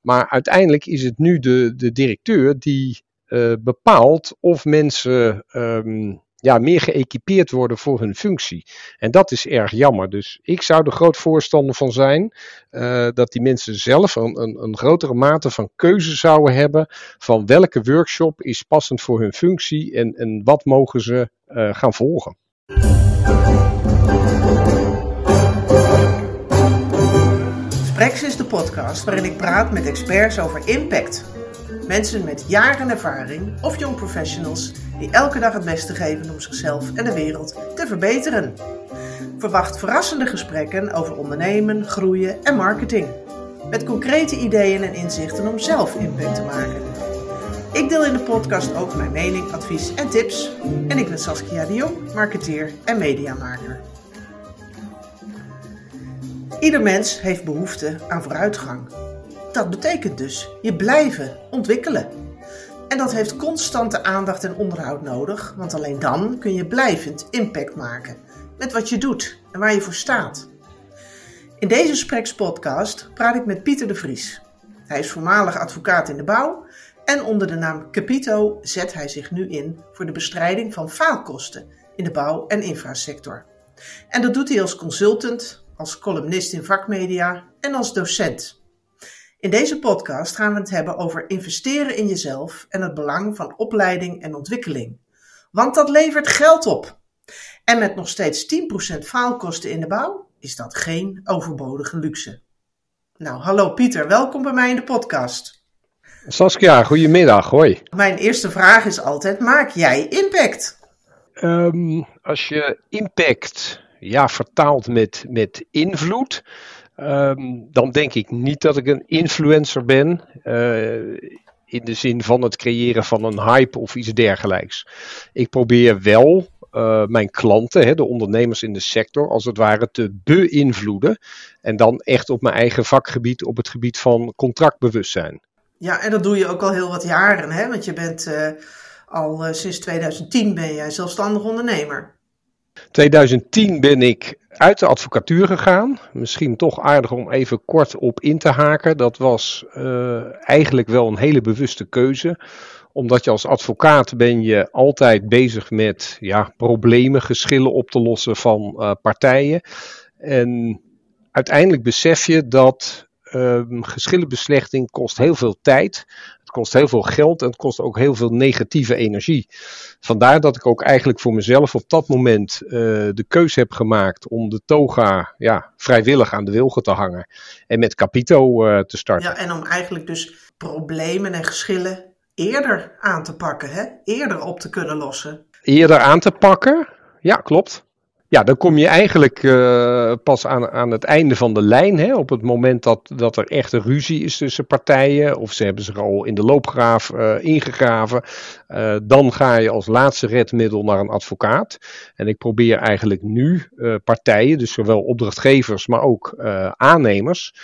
Maar uiteindelijk is het nu de, de directeur die uh, bepaalt of mensen um, ja, meer geëquipeerd worden voor hun functie. En dat is erg jammer. Dus ik zou er groot voorstander van zijn uh, dat die mensen zelf een, een, een, grotere mate van keuze zouden hebben van welke workshop is passend voor hun functie en, en wat mogen ze uh, gaan volgen. Sprex is de podcast waarin ik praat met experts over impact. Mensen met jaren ervaring of jong professionals die elke dag het beste geven om zichzelf en de wereld te verbeteren. Verwacht verrassende gesprekken over ondernemen, groeien en marketing. Met concrete ideeën en inzichten om zelf impact te maken. Ik deel in de podcast ook mijn mening, advies en tips. En ik ben Saskia de Jong, marketeer en mediamaker. Ieder mens heeft behoefte aan vooruitgang. Dat betekent dus je blijven ontwikkelen. En dat heeft constante aandacht en onderhoud nodig, want alleen dan kun je blijvend impact maken met wat je doet en waar je voor staat. In deze Spreks podcast praat ik met Pieter de Vries. Hij is voormalig advocaat in de bouw en onder de naam Capito zet hij zich nu in voor de bestrijding van faalkosten in de bouw- en infrasector. En dat doet hij als consultant, als columnist in vakmedia en als docent. In deze podcast gaan we het hebben over investeren in jezelf en het belang van opleiding en ontwikkeling. Want dat levert geld op. En met nog steeds 10% faalkosten in de bouw is dat geen overbodige luxe. Nou, hallo Pieter, welkom bij mij in de podcast. Saskia, goedemiddag, hoi. Mijn eerste vraag is altijd, maak jij impact? Um, als je impact ja, vertaald met, met invloed, um, dan denk ik niet dat ik een influencer ben. Uh, in de zin van het creëren van een hype of iets dergelijks. Ik probeer wel uh, mijn klanten, hè, de ondernemers in de sector, als het ware te beïnvloeden. En dan echt op mijn eigen vakgebied, op het gebied van contractbewustzijn. Ja, en dat doe je ook al heel wat jaren, hè? Want je bent uh, al sinds 2010 ben jij zelfstandig ondernemer. 2010 ben ik uit de advocatuur gegaan. Misschien toch aardig om even kort op in te haken. Dat was uh, eigenlijk wel een hele bewuste keuze. Omdat je als advocaat ben je altijd bezig met ja, problemen, geschillen op te lossen van uh, partijen. En uiteindelijk besef je dat um, geschillenbeslechting kost heel veel tijd. Het kost heel veel geld en het kost ook heel veel negatieve energie. Vandaar dat ik ook eigenlijk voor mezelf op dat moment uh, de keuze heb gemaakt om de toga ja, vrijwillig aan de wilgen te hangen. En met Capito uh, te starten. Ja, en om eigenlijk dus problemen en geschillen eerder aan te pakken, hè? eerder op te kunnen lossen. Eerder aan te pakken, ja klopt. Ja, dan kom je eigenlijk uh, pas aan, aan het einde van de lijn. Hè, op het moment dat, dat er echt een ruzie is tussen partijen. Of ze hebben zich al in de loopgraaf uh, ingegraven. Uh, dan ga je als laatste redmiddel naar een advocaat. En ik probeer eigenlijk nu partijen, dus zowel opdrachtgevers, maar ook aannemers.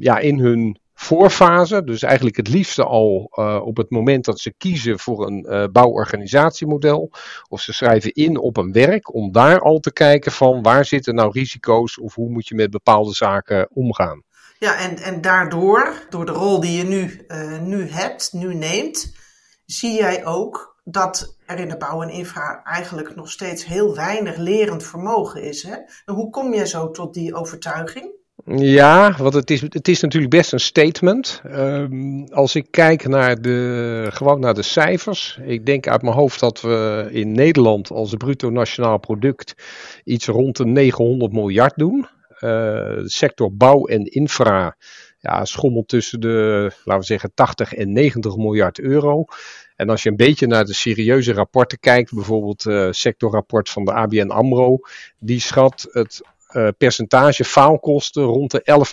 ja, in hun voorfase, dus eigenlijk het liefste al uh, op het moment dat ze kiezen voor een uh, bouworganisatiemodel, of ze schrijven in op een werk, om daar al te kijken van waar zitten nou risico's of hoe moet je met bepaalde zaken omgaan. Ja, en, en daardoor, door de rol die je nu, uh, nu hebt, nu neemt, zie jij ook dat er in de bouw en infra eigenlijk nog steeds heel weinig lerend vermogen is. Hè? En hoe kom je zo tot die overtuiging? Ja, want het is, het is natuurlijk best een statement. Um, als ik kijk naar de, gewoon naar de cijfers. Ik denk uit mijn hoofd dat we in Nederland als bruto nationaal product iets rond de 900 miljard doen. Uh, de sector bouw en infra ja, schommelt tussen de, laten we zeggen, 80 en 90 miljard euro. En als je een beetje naar de serieuze rapporten kijkt, bijvoorbeeld het uh, sectorrapport van de ABN AMRO, die schat het uh, percentage faalkosten rond de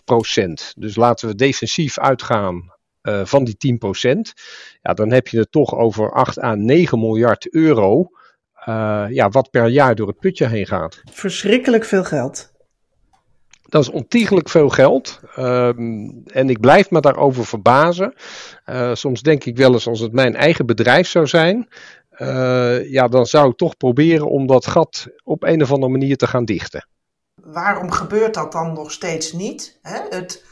11%. Dus laten we defensief uitgaan uh, van die 10%. Ja, dan heb je het toch over 8 à 9 miljard euro. Uh, ja, wat per jaar door het putje heen gaat. Verschrikkelijk veel geld. Dat is ontiegelijk veel geld. Um, en ik blijf me daarover verbazen. Uh, soms denk ik wel eens als het mijn eigen bedrijf zou zijn. Uh, ja, dan zou ik toch proberen om dat gat op een of andere manier te gaan dichten waarom gebeurt dat dan nog steeds niet? Hè? Het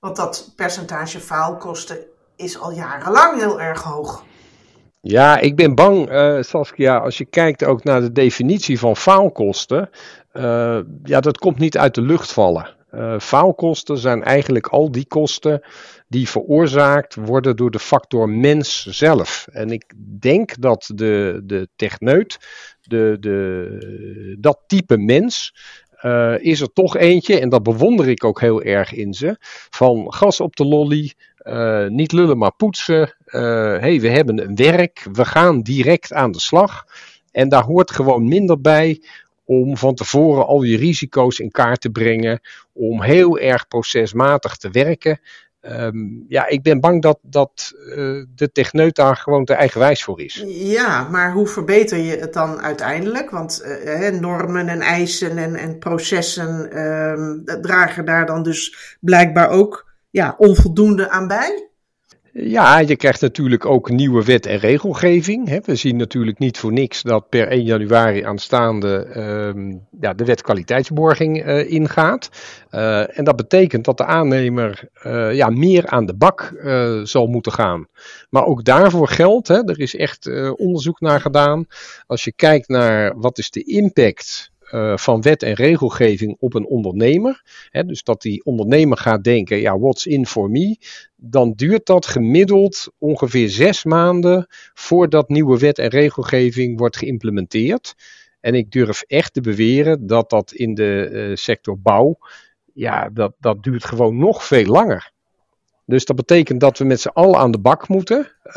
Want dat percentage faalkosten is al jarenlang heel erg hoog. Ja, ik ben bang, uh, Saskia, als je kijkt ook naar de definitie van faalkosten. Uh, ja, dat komt niet uit de lucht vallen. Uh, faalkosten zijn eigenlijk al die kosten die veroorzaakt worden door de factor mens zelf. En ik denk dat de, de techneut, de, de, dat type mens, uh, is er toch eentje, en dat bewonder ik ook heel erg in ze, van gas op de lolly, uh, niet lullen maar poetsen. Uh, hey, we hebben een werk, we gaan direct aan de slag. En daar hoort gewoon minder bij om van tevoren al je risico's in kaart te brengen, om heel erg procesmatig te werken. Um, ja, ik ben bang dat, dat uh, de techneut daar gewoon te eigenwijs voor is. Ja, maar hoe verbeter je het dan uiteindelijk? Want uh, normen en eisen en, en processen uh, dragen daar dan dus blijkbaar ook ja, onvoldoende aan bij? Ja, je krijgt natuurlijk ook nieuwe wet en regelgeving. We zien natuurlijk niet voor niks dat per 1 januari aanstaande ja, de wet kwaliteitsborging uh, ingaat. Uh, en dat betekent dat de aannemer uh, ja, meer aan de bak zal moeten gaan. Maar ook daarvoor geldt, er is echt onderzoek naar gedaan. Als je kijkt naar wat is de impact uh, van wet en regelgeving op een ondernemer. Hè, dus dat die ondernemer gaat denken, ja, what's in for me? Dan duurt dat gemiddeld ongeveer zes maanden voordat nieuwe wet en regelgeving wordt geïmplementeerd. En ik durf echt te beweren dat dat in de uh, sector bouw, ja, dat, dat duurt gewoon nog veel langer. Dus dat betekent dat we met z'n allen aan de bak moeten. Uh,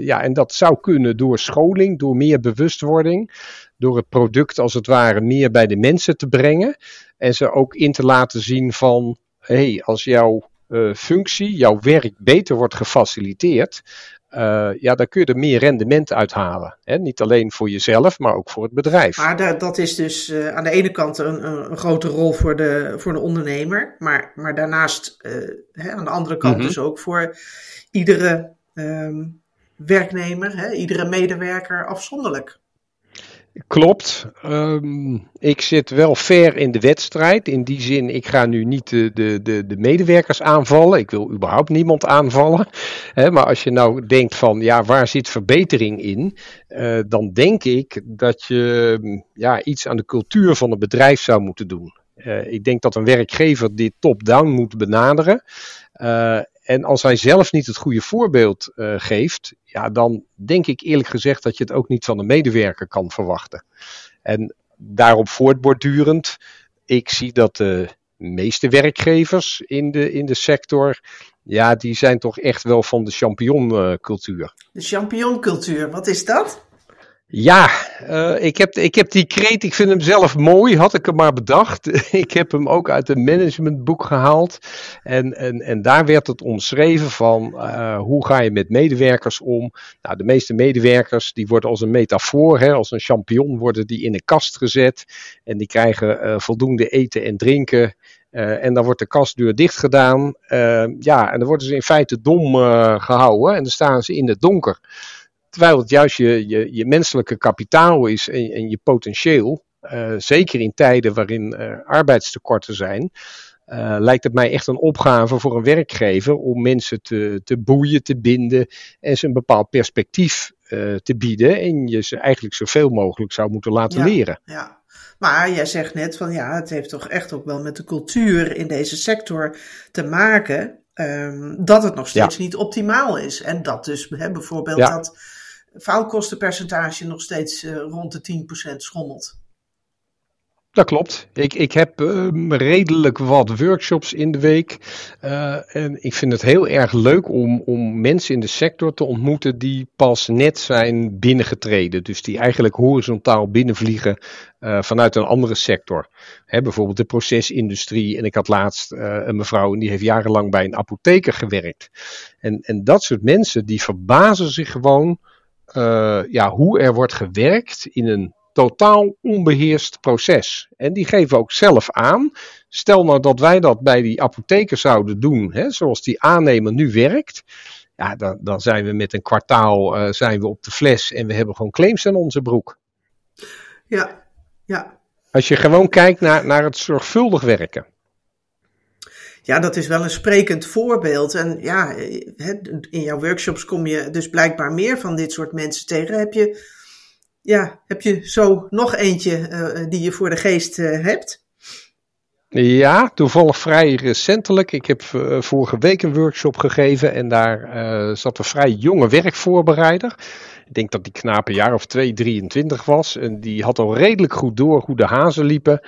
ja, en dat zou kunnen door scholing, door meer bewustwording door het product als het ware meer bij de mensen te brengen. En ze ook in te laten zien van, hé, hey, als jouw uh, functie, jouw werk beter wordt gefaciliteerd, uh, ja, dan kun je er meer rendement uithalen. Hè? Niet alleen voor jezelf, maar ook voor het bedrijf. Maar dat is dus uh, aan de ene kant een, een, grote rol voor de, voor de ondernemer, maar, maar daarnaast hè, aan de andere kant mm -hmm. dus ook voor iedere um, werknemer, hè, iedere medewerker afzonderlijk. Klopt. Um, ik zit wel ver in de wedstrijd. In die zin, ik ga nu niet de, de, de, de medewerkers aanvallen. Ik wil überhaupt niemand aanvallen. Maar als je nou denkt van, ja, waar zit verbetering in? Uh, dan denk ik dat je ja, iets aan de cultuur van het bedrijf zou moeten doen. Uh, ik denk dat een werkgever dit top-down moet benaderen. Uh, en als hij zelf niet het goede voorbeeld uh, geeft, ja, dan denk ik eerlijk gezegd dat je het ook niet van de medewerker kan verwachten. En daarop voortbordurend, ik zie dat de meeste werkgevers in de, in de sector, ja, die zijn toch echt wel van de champignoncultuur. De champignoncultuur, wat is dat? Ja, uh, ik, heb, ik heb die kreet, ik vind hem zelf mooi, had ik hem maar bedacht. ik heb hem ook uit een managementboek gehaald. En, en, en daar werd het omschreven van uh, hoe ga je met medewerkers om. Nou, de meeste medewerkers die worden als een metafoor, hè, als een champignon worden die in een kast gezet. En die krijgen uh, voldoende eten en drinken. En dan wordt de kastdeur dicht gedaan. Ja, en dan worden ze in feite dom gehouden en dan staan ze in het donker. Terwijl het juist je, je, je menselijke kapitaal is en, en je potentieel. Uh, zeker in tijden waarin uh, arbeidstekorten zijn. Uh, lijkt het mij echt een opgave voor een werkgever om mensen te, te boeien, te binden en ze een bepaald perspectief te bieden. En je ze eigenlijk zoveel mogelijk zou moeten laten ja, leren. Ja. Maar jij zegt net van ja, het heeft toch echt ook wel met de cultuur in deze sector te maken. Um, dat het nog steeds ja. niet optimaal is. En dat dus hè, bijvoorbeeld ja. dat faalkostenpercentage nog steeds uh, rond de 10% schommelt. Dat klopt. Ik, ik heb uh, redelijk wat workshops in de week. Uh, en ik vind het heel erg leuk om, om mensen in de sector te ontmoeten die pas net zijn binnengetreden. Dus die eigenlijk horizontaal binnenvliegen vanuit een andere sector. Hè, bijvoorbeeld de procesindustrie. En ik had laatst een mevrouw en die heeft jarenlang bij een apotheker gewerkt. En, en dat soort mensen die verbazen zich gewoon uh, ja, hoe er wordt gewerkt in een totaal onbeheerst proces. En die geven ook zelf aan. Stel nou dat wij dat bij die apotheker zouden doen, hè, zoals die aannemer nu werkt. Ja, dan, dan zijn we met een kwartaal uh, zijn we op de fles en we hebben gewoon claims aan onze broek. Ja, ja. Als je gewoon kijkt naar, naar het zorgvuldig werken. Ja, dat is wel een sprekend voorbeeld. En ja, in jouw workshops kom je dus blijkbaar meer van dit soort mensen tegen. Heb je, ja, heb je zo nog eentje uh, die je voor de geest uh, hebt? Ja, toevallig vrij recentelijk. Ik heb uh, vorige week een workshop gegeven en daar zat een vrij jonge werkvoorbereider. Ik denk dat die knaap een jaar of 2, 23 was. En die had al redelijk goed door hoe de hazen liepen.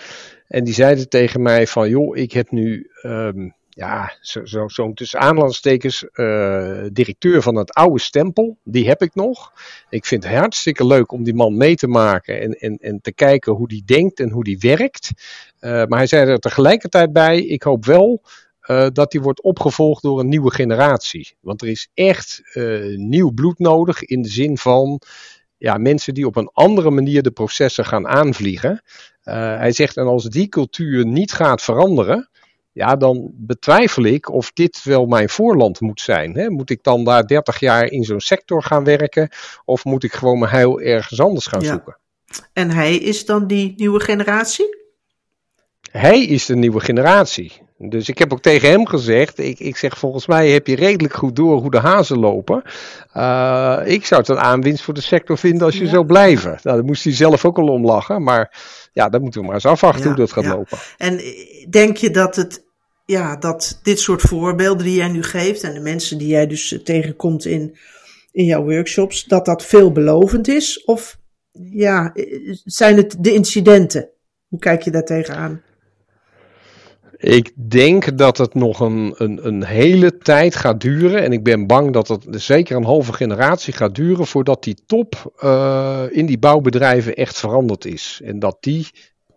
En die zeiden tegen mij van, joh, ik heb nu, um, ja, zo'n zo, zo tussen aanlandstekens, uh, directeur van het oude stempel. Die heb ik nog. Ik vind het hartstikke leuk om die man mee te maken en, en, en te kijken hoe die denkt en hoe die werkt. Uh, maar hij zei er tegelijkertijd bij, ik hoop wel uh, dat die wordt opgevolgd door een nieuwe generatie. Want er is echt nieuw bloed nodig in de zin van ja, mensen die op een andere manier de processen gaan aanvliegen. Uh, hij zegt, en als die cultuur niet gaat veranderen, ja, dan betwijfel ik of dit wel mijn voorland moet zijn. Hè? Moet ik dan daar 30 jaar in zo'n sector gaan werken, of moet ik gewoon mijn heil ergens anders gaan ja. zoeken? En hij is dan die nieuwe generatie? Hij is de nieuwe generatie. Dus ik heb ook tegen hem gezegd, ik, ik zeg volgens mij heb je redelijk goed door hoe de hazen lopen. Uh, ik zou het een aanwinst voor de sector vinden als je ja. zou blijven. Nou, daar moest hij zelf ook al om lachen, maar ja, dan moeten we maar eens afwachten ja, hoe dat gaat ja. lopen. En denk je dat het, ja, dat dit soort voorbeelden die jij nu geeft en de mensen die jij dus tegenkomt in, in jouw workshops, dat dat veelbelovend is? Of ja, zijn het de incidenten? Hoe kijk je daar tegenaan? Ik denk dat het nog een, een, een, hele tijd gaat duren. En ik ben bang dat het zeker een halve generatie gaat duren voordat die top uh, in die bouwbedrijven echt veranderd is. En dat die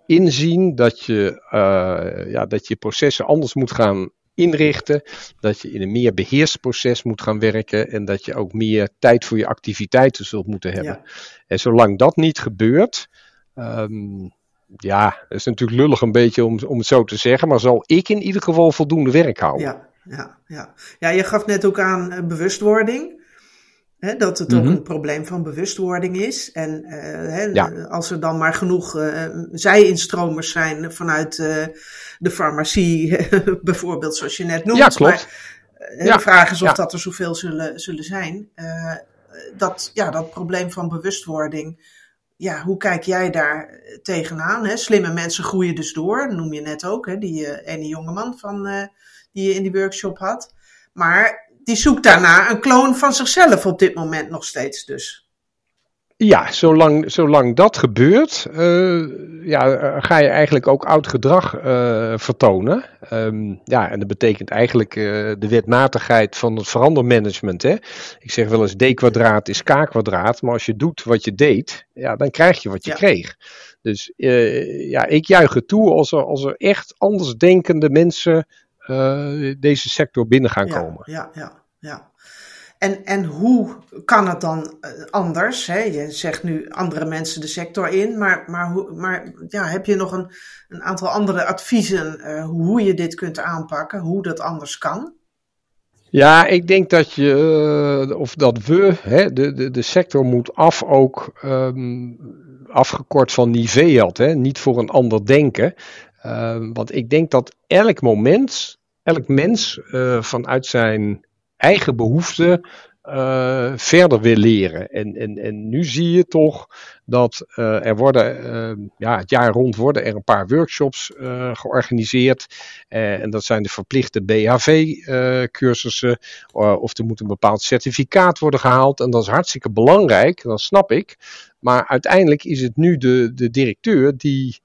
inzien dat je, uh, ja, dat je processen anders moet gaan inrichten. Dat je in een meer beheerst proces moet gaan werken. En dat je ook meer tijd voor je activiteiten zult moeten hebben. Ja. En zolang dat niet gebeurt. Um, ja, dat is natuurlijk lullig een beetje om, om het zo te zeggen, maar zal ik in ieder geval voldoende werk houden. Ja, ja, ja. ja je gaf net ook aan uh, bewustwording. Hè, dat het mm -hmm. ook een probleem van bewustwording is. En uh, hè, ja. als er dan maar genoeg uh, zij-instromers zijn vanuit de farmacie, bijvoorbeeld, zoals je net noemt. Ja, klopt. Maar, ja. de vraag is of ja. dat er zoveel zullen, zullen zijn. dat, ja, dat probleem van bewustwording ja, hoe kijk jij daar tegenaan? Hè? Slimme mensen groeien dus door, noem je net ook, hè? die uh, ene jongeman van, uh, die je in die workshop had. Maar die zoekt daarna een kloon van zichzelf op dit moment nog steeds dus. Ja, zolang, zolang dat gebeurt, uh, ja, ga je eigenlijk ook oud gedrag uh, vertonen. Um, ja, en dat betekent eigenlijk uh, de wetmatigheid van het verandermanagement. Hè? Ik zeg wel eens d kwadraat is k kwadraat, maar als je doet wat je deed, ja, dan krijg je wat je ja. kreeg. Dus ja, ik juich het toe als er, als er echt andersdenkende mensen deze sector binnen gaan ja, komen. Ja, ja, ja. En, en hoe kan het dan anders? Hè? Je zegt nu andere mensen de sector in, maar, maar, maar ja, heb je nog een, een aantal andere adviezen uh, hoe je dit kunt aanpakken, hoe dat anders kan? Ja, ik denk dat je, uh, of dat we, hè, de, de, de sector moet af ook um, afgekort van Niveat, niet voor een ander denken. Uh, want ik denk dat elk moment, elk mens vanuit zijn eigen behoeften uh, verder wil leren. En, en, en nu zie je toch dat uh, er worden, uh, ja, het jaar rond worden er een paar workshops georganiseerd. en dat zijn de verplichte BHV-cursussen. of er moet een bepaald certificaat worden gehaald. En dat is hartstikke belangrijk, dat snap ik. Maar uiteindelijk is het nu de, de directeur die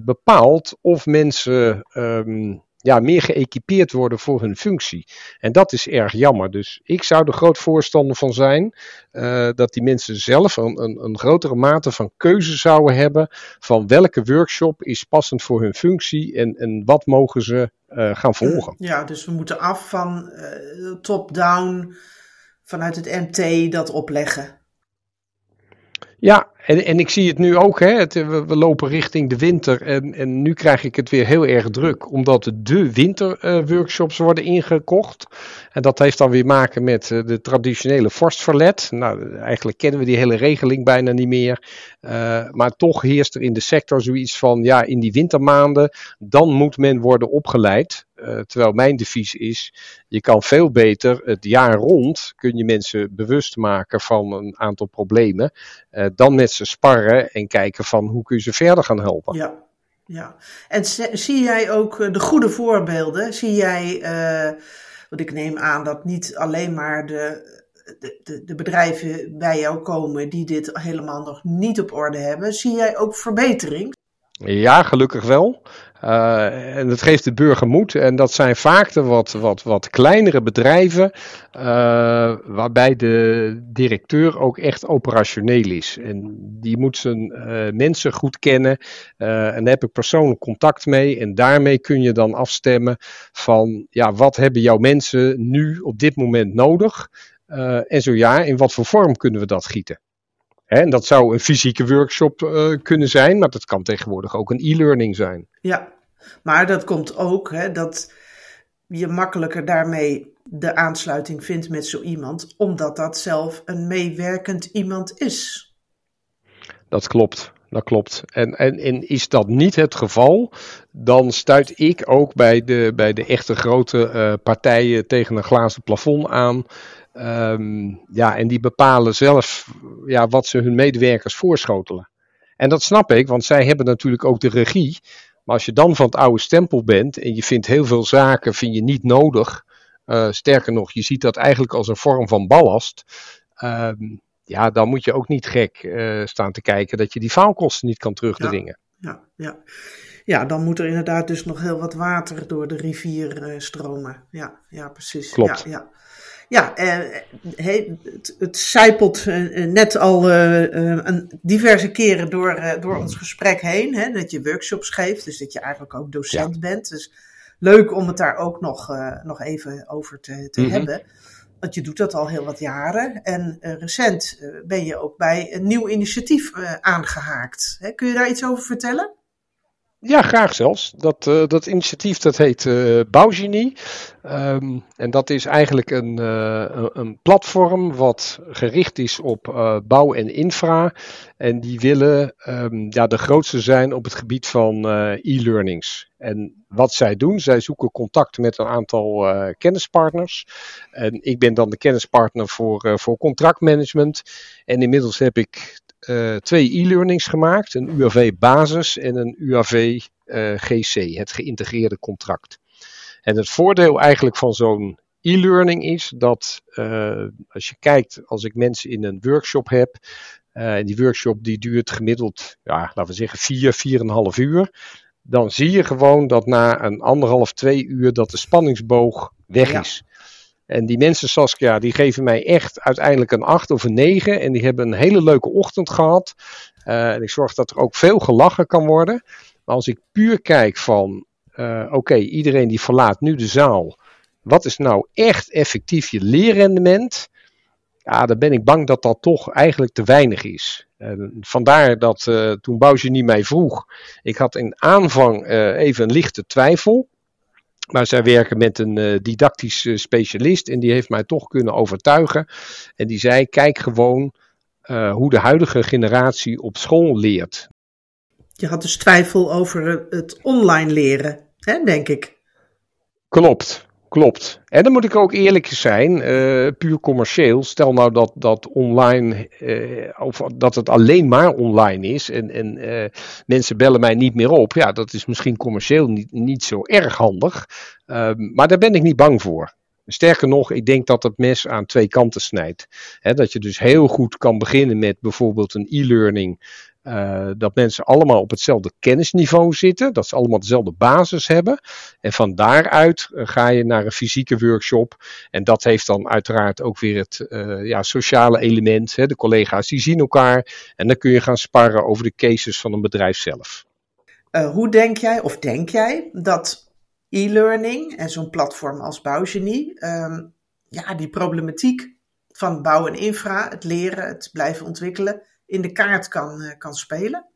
bepaalt of mensen. Um, ja, meer geëquipeerd worden voor hun functie. En dat is erg jammer. Dus ik zou er groot voorstander van zijn uh, dat die mensen zelf een, een, een, grotere mate van keuze zouden hebben van welke workshop is passend voor hun functie en, en wat mogen ze uh, gaan volgen. Ja, dus we moeten af van uh, top-down vanuit het MT dat opleggen. Ja, en, en ik zie het nu ook, hè, het, we, lopen richting de winter en, en nu krijg ik het weer heel erg druk, omdat de winterworkshops worden ingekocht. En dat heeft dan weer maken met uh, de traditionele vorstverlet. Nou, eigenlijk kennen we die hele regeling bijna niet meer. Uh, maar toch heerst er in de sector zoiets van, ja, in die wintermaanden, dan moet men worden opgeleid. Terwijl mijn devies is, je kan veel beter het jaar rond, kun je mensen bewust maken van een aantal problemen, dan met ze sparren en kijken van hoe kun je ze verder gaan helpen. Ja, ja. En zie jij ook de goede voorbeelden? Zie jij, wat ik neem aan dat niet alleen maar de, de, de, bedrijven bij jou komen die dit helemaal nog niet op orde hebben, zie jij ook verbetering? Ja, gelukkig wel. Uh, en dat geeft de burger moed. En dat zijn vaak de wat, wat, wat kleinere bedrijven, uh, waarbij de directeur ook echt operationeel is. En die moet zijn uh, mensen goed kennen. en daar heb ik persoonlijk contact mee. En daarmee kun je dan afstemmen van, ja, wat hebben jouw mensen nu op dit moment nodig? En zo ja, in wat voor vorm kunnen we dat gieten? En dat zou een fysieke workshop uh, kunnen zijn, maar dat kan tegenwoordig ook een e-learning zijn. Ja, maar dat komt ook hè, dat je makkelijker daarmee de aansluiting vindt met zo iemand, omdat dat zelf een meewerkend iemand is. Dat klopt. Dat klopt. En, en, en is dat niet het geval, dan stuit ik ook bij de, bij de echte grote uh, partijen tegen een glazen plafond aan. Um, ja, en die bepalen zelf ja, wat ze hun medewerkers voorschotelen. En dat snap ik, want zij hebben natuurlijk ook de regie. Maar als je dan van het oude stempel bent en je vindt heel veel zaken vind je niet nodig. Uh, sterker nog, je ziet dat eigenlijk als een vorm van ballast. Um, ja, dan moet je ook niet gek uh, staan te kijken dat je die faalkosten niet kan terugdringen. Ja, ja, ja. ja, dan moet er inderdaad dus nog heel wat water door de rivier uh, stromen. Ja, ja, precies. Klopt. Ja, ja. Ja, eh, het, het zijpelt eh, net al eh, een diverse keren door, door ons gesprek heen. Hè, dat je workshops geeft, dus dat je eigenlijk ook docent bent. Dus leuk om het daar ook nog, nog even over te, te mhm. hebben. Want je doet dat al heel wat jaren. En recent ben je ook bij een nieuw initiatief aangehaakt. Hè, kun je daar iets over vertellen? Ja, graag zelfs. Dat, uh, dat initiatief dat heet uh, Bouwgenie. Um, en dat is eigenlijk een, uh, een platform wat gericht is op bouw en infra. En die willen um, ja, de grootste zijn op het gebied van e-learnings. En wat zij doen, zij zoeken contact met een aantal kennispartners. En ik ben dan de kennispartner voor, voor contractmanagement. En inmiddels heb ik uh, twee e-learnings gemaakt: een UAV basis en een UAV uh, GC, het geïntegreerde contract. En het voordeel eigenlijk van zo'n e-learning is dat uh, als je kijkt, als ik mensen in een workshop heb, en die workshop die duurt gemiddeld, ja, laten we zeggen, vier, vier en een half uur. Dan zie je gewoon dat na een anderhalf, twee uur dat de spanningsboog weg is. En die mensen, Saskia, die geven mij echt uiteindelijk een 8 of een 9. En die hebben een hele leuke ochtend gehad. Uh, en ik zorg dat er ook veel gelachen kan worden. Maar als ik puur kijk van, uh, oké, iedereen die verlaat nu de zaal. Wat is nou echt effectief je leerrendement? Ja, dan ben ik bang dat dat toch eigenlijk te weinig is. En vandaar dat uh, toen Bougenie mij vroeg, ik had in aanvang even een lichte twijfel. Maar zij werken met een uh, didactisch uh, specialist en die heeft mij toch kunnen overtuigen. En die zei: kijk gewoon uh, hoe de huidige generatie op school leert. Je had dus twijfel over het online leren, hè, denk ik. Klopt, Klopt. En dan moet ik ook eerlijk zijn, uh, puur commercieel. Stel nou dat dat online, uh, of dat het alleen maar online is en, en uh, mensen bellen mij niet meer op. Ja, dat is misschien commercieel niet, niet zo erg handig. Ehm, maar daar ben ik niet bang voor. Sterker nog, ik denk dat het mes aan twee kanten snijdt. dat je dus heel goed kan beginnen met bijvoorbeeld een e-learning uh, dat mensen allemaal op hetzelfde kennisniveau zitten, dat ze allemaal dezelfde basis hebben. En van daaruit uh, ga je naar een fysieke workshop. En dat heeft dan uiteraard ook weer het uh, ja, sociale element. Hè. De collega's die zien elkaar en dan kun je gaan sparren over de cases van een bedrijf zelf. hoe denk jij, of denk jij, dat e-learning en zo'n platform als Bouwgenie, um, ja, die problematiek van bouw en infra, het leren, het blijven ontwikkelen, in de kaart kan, eh, kan spelen?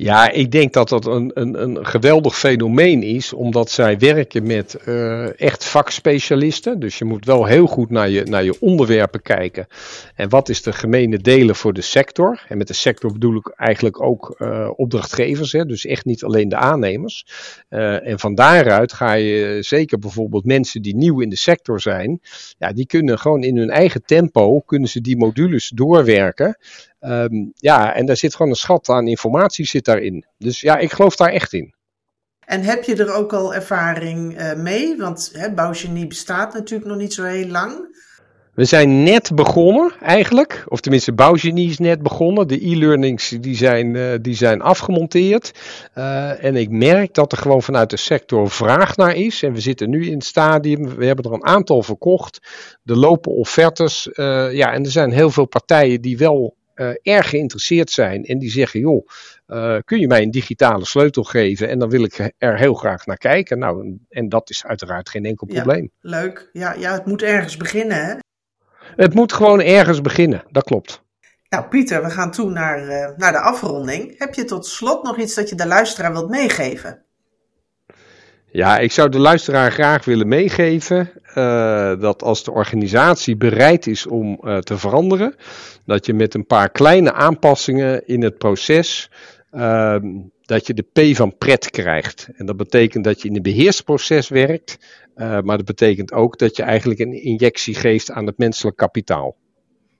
Ja, ik denk dat dat een, een, een geweldig fenomeen is, omdat zij werken met uh, echt vakspecialisten. Dus je moet wel heel goed naar je, naar je onderwerpen kijken. En wat is de gemene delen voor de sector? En met de sector bedoel ik eigenlijk ook uh, opdrachtgevers, hè? dus echt niet alleen de aannemers. En van daaruit ga je zeker bijvoorbeeld mensen die nieuw in de sector zijn, ja, die kunnen gewoon in hun eigen tempo, kunnen ze die modules doorwerken. Um, ja, en daar zit gewoon een schat aan informatie zit daarin. Dus ja, ik geloof daar echt in. En heb je er ook al ervaring uh, mee? Want hè, Bouwgenie bestaat natuurlijk nog niet zo heel lang. We zijn net begonnen eigenlijk, of tenminste Bouwgenie is net begonnen. De e-learnings die zijn, uh, die zijn afgemonteerd. Uh, en ik merk dat er gewoon vanuit de sector vraag naar is. En we zitten nu in het stadium, we hebben er een aantal verkocht. Er lopen offertes. Uh, ja, en er zijn heel veel partijen die wel uh, erg geïnteresseerd zijn en die zeggen: joh, uh, kun je mij een digitale sleutel geven? En dan wil ik er heel graag naar kijken. Nou, en dat is uiteraard geen enkel probleem. Ja, leuk. Ja, ja, het moet ergens beginnen, hè? Het moet gewoon ergens beginnen, dat klopt. Nou, Pieter, we gaan toe naar, uh, naar de afronding. Heb je tot slot nog iets dat je de luisteraar wilt meegeven? Ja, ik zou de luisteraar graag willen meegeven uh, dat als de organisatie bereid is om uh, te veranderen, dat je met een paar kleine aanpassingen in het proces, uh, dat je de P van pret krijgt. En dat betekent dat je in een beheersproces werkt, uh, maar dat betekent ook dat je eigenlijk een injectie geeft aan het menselijk kapitaal.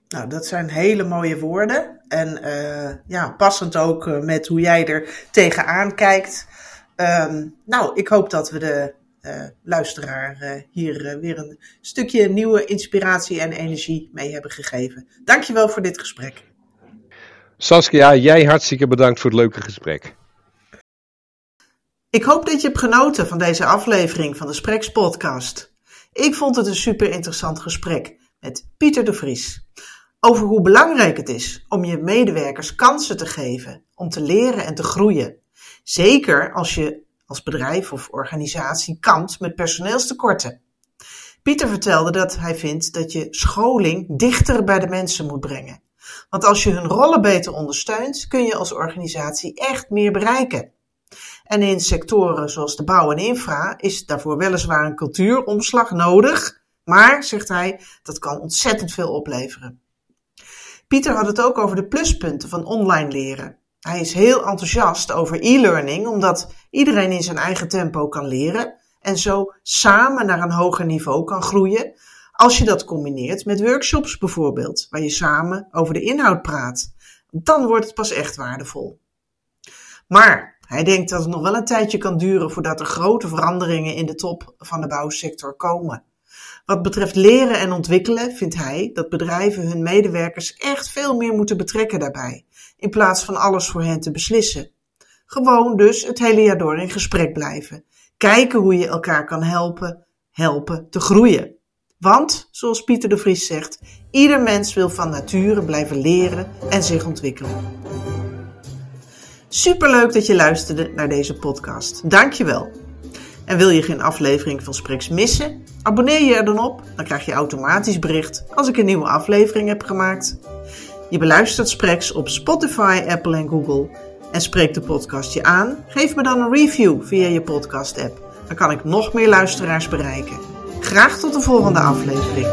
Nou, dat zijn hele mooie woorden. En ja, passend ook met hoe jij er tegenaan kijkt. Um, nou, ik hoop dat we de uh, luisteraar uh, hier uh, weer een stukje nieuwe inspiratie en energie mee hebben gegeven. Dankjewel voor dit gesprek. Saskia, jij hartstikke bedankt voor het leuke gesprek. Ik hoop dat je hebt genoten van deze aflevering van de Spreks podcast. Ik vond het een super interessant gesprek met Pieter de Vries. Over hoe belangrijk het is om je medewerkers kansen te geven om te leren en te groeien. Zeker als je als bedrijf of organisatie kampt met personeelstekorten. Pieter vertelde dat hij vindt dat je scholing dichter bij de mensen moet brengen. Want als je hun rollen beter ondersteunt, kun je als organisatie echt meer bereiken. En in sectoren zoals de bouw en infra is daarvoor weliswaar een cultuuromslag nodig, maar, zegt hij, dat kan ontzettend veel opleveren. Pieter had het ook over de pluspunten van online leren. Hij is heel enthousiast over e-learning, omdat iedereen in zijn eigen tempo kan leren en zo samen naar een hoger niveau kan groeien. Als je dat combineert met workshops bijvoorbeeld, waar je samen over de inhoud praat, dan wordt het pas echt waardevol. Maar hij denkt dat het nog wel een tijdje kan duren voordat er grote veranderingen in de top van de bouwsector komen. Wat betreft leren en ontwikkelen vindt hij dat bedrijven hun medewerkers echt veel meer moeten betrekken daarbij, in plaats van alles voor hen te beslissen. Gewoon dus het hele jaar door in gesprek blijven. Kijken hoe je elkaar kan helpen, helpen te groeien. Want, zoals Pieter de Vries zegt, ieder mens wil van nature blijven leren en zich ontwikkelen. Superleuk dat je luisterde naar deze podcast. Dankjewel. En wil je geen aflevering van Spreks missen? Abonneer je er dan op, dan krijg je automatisch bericht als ik een nieuwe aflevering heb gemaakt. Je beluistert Spreks op Spotify, Apple en Google en spreekt de podcast je aan? Geef me dan een review via je podcast-app. Dan kan ik nog meer luisteraars bereiken. Graag tot de volgende aflevering.